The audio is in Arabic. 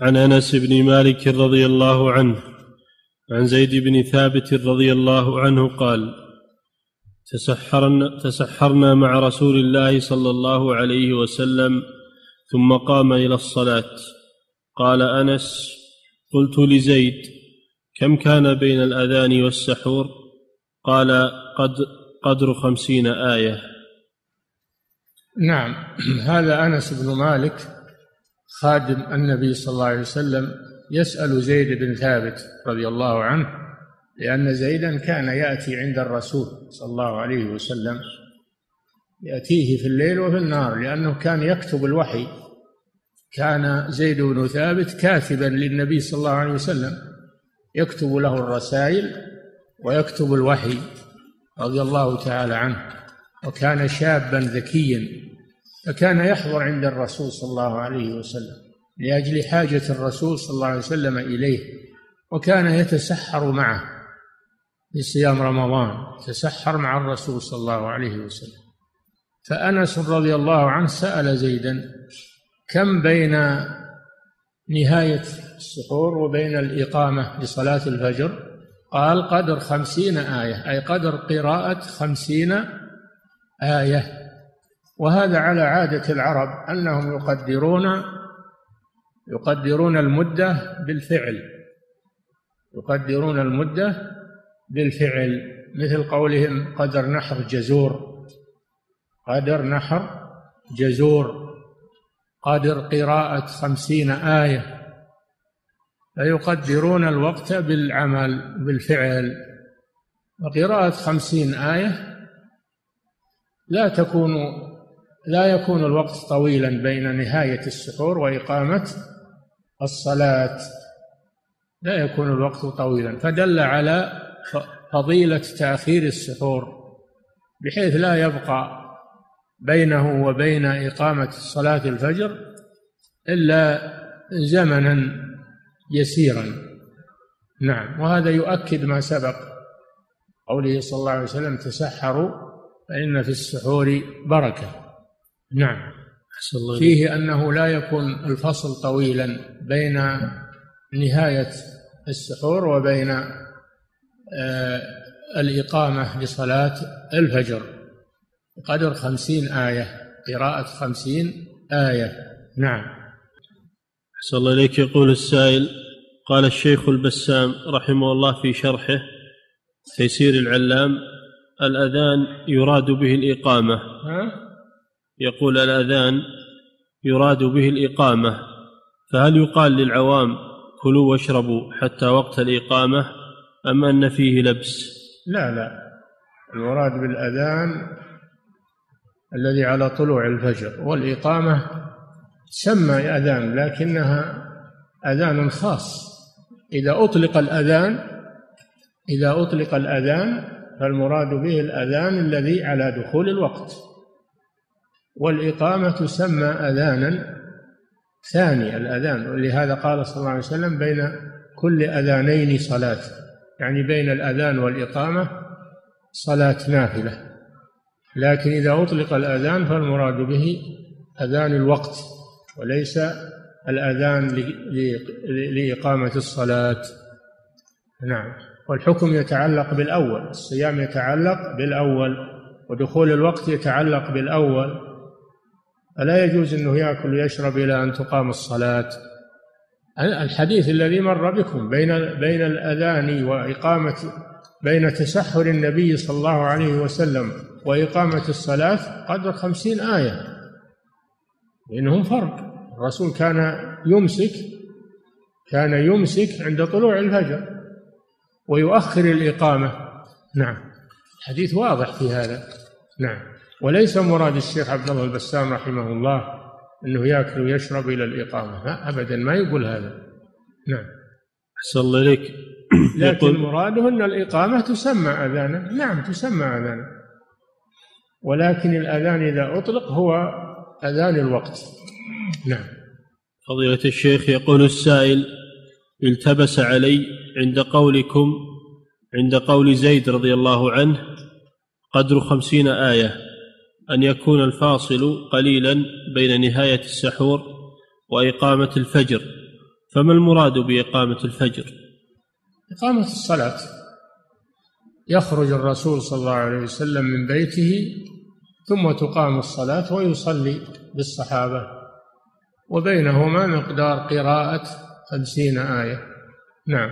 عن أنس بن مالك رضي الله عنه عن زيد بن ثابت رضي الله عنه قال تسحرنا, تسحرنا مع رسول الله صلى الله عليه وسلم ثم قام إلى الصلاة. قال أنس قلت لزيد كم كان بين الأذان والسحور؟ قال قد قدر خمسين آية. نعم هذا أنس بن مالك خادم النبي صلى الله عليه وسلم يسأل زيد بن ثابت رضي الله عنه لأن زيدا كان يأتي عند الرسول صلى الله عليه وسلم. يأتيه في الليل وفي النهار لأنه كان يكتب الوحي. كان زيد بن ثابت كاتبا للنبي صلى الله عليه وسلم. يكتب له الرسائل ويكتب الوحي رضي الله تعالى عنه. وكان شابا ذكيا. فكان يحضر عند الرسول صلى الله عليه وسلم لأجل حاجة الرسول صلى الله عليه وسلم إليه وكان يتسحر معه في صيام رمضان تسحر مع الرسول صلى الله عليه وسلم. فأنس رضي الله عنه سأل زيدا كم بين نهاية السحور وبين الإقامة لصلاة الفجر؟ قال قدر خمسين آية أي قدر قراءة خمسين آية. وهذا على عادة العرب أنهم يقدرون يقدرون المدة بالفعل يقدرون المدة بالفعل مثل قولهم قدر نحر جزور قدر نحر جزور قدر قراءة خمسين آية فيقدرون الوقت بالعمل بالفعل. وقراءة خمسين آية لا تكون لا يكون الوقت طويلا بين نهاية السحور وإقامة الصلاة. لا يكون الوقت طويلا. فدل على فضيلة تأخير السحور بحيث لا يبقى بينه وبين إقامة صلاة الفجر إلا زمنا يسيرا. نعم. وهذا يؤكد ما سبق قوله صلى الله عليه وسلم تسحروا فإن في السحور بركة. نعم. فيه أنه لا يكون الفصل طويلا بين نهاية السحور وبين آه الإقامة لصلاة الفجر. قدر خمسين آية قراءة خمسين آية. نعم. أحسن الله إليك. يقول السائل قال الشيخ البسام رحمه الله في شرحه تيسير العلام الأذان يراد به الإقامة. يقول الأذان يراد به الإقامة فهل يقال للعوام كلوا واشربوا حتى وقت الإقامة أم أن فيه لبس؟ لا لا. المراد بالأذان الذي على طلوع الفجر والإقامة تسمى أذان لكنها أذان خاص. إذا أطلق الأذان إذا أطلق الأذان فالمراد به الأذان الذي على دخول الوقت. والإقامة تسمى أذانا ثاني الأذان ولهذا قال صلى الله عليه وسلم بين كل أذانين صلاة يعني بين الأذان والإقامة صلاة نافلة. لكن إذا أطلق الأذان فالمراد به أذان الوقت وليس الأذان لإقامة الصلاة. نعم. والحكم يتعلق بالأول الصيام يتعلق بالأول ودخول الوقت يتعلق بالأول. فلا يجوز أنه يأكل ويشرب إلى أن تقام الصلاة؟ الحديث الذي مر بكم بين بين الأذان وإقامة بين تسحر النبي صلى الله عليه وسلم وإقامة الصلاة قدر خمسين آية. بينهم فرق. الرسول كان يمسك كان يمسك عند طلوع الفجر ويؤخر الإقامة. نعم. الحديث واضح في هذا. نعم. وليس مراد الشيخ عبد الله البسام رحمه الله أنه يأكل ويشرب إلى الإقامة. لا ابدا ما يقول هذا. نعم. أحسن الله إليك. لكن مراده أن الإقامة تسمى اذانا. نعم تسمى اذانا. ولكن الأذان إذا أطلق هو أذان الوقت. نعم. فضيلة الشيخ يقول السائل التبس علي عند قولكم عند قول زيد رضي الله عنه قدر خمسين آية. أن يكون الفاصل قليلا بين نهاية السحور وإقامة الفجر. فما المراد بإقامة الفجر؟ إقامة الصلاة. يخرج الرسول صلى الله عليه وسلم من بيته ثم تقام الصلاة ويصلي بالصحابة وبينهما مقدار قراءة خمسين آية. نعم.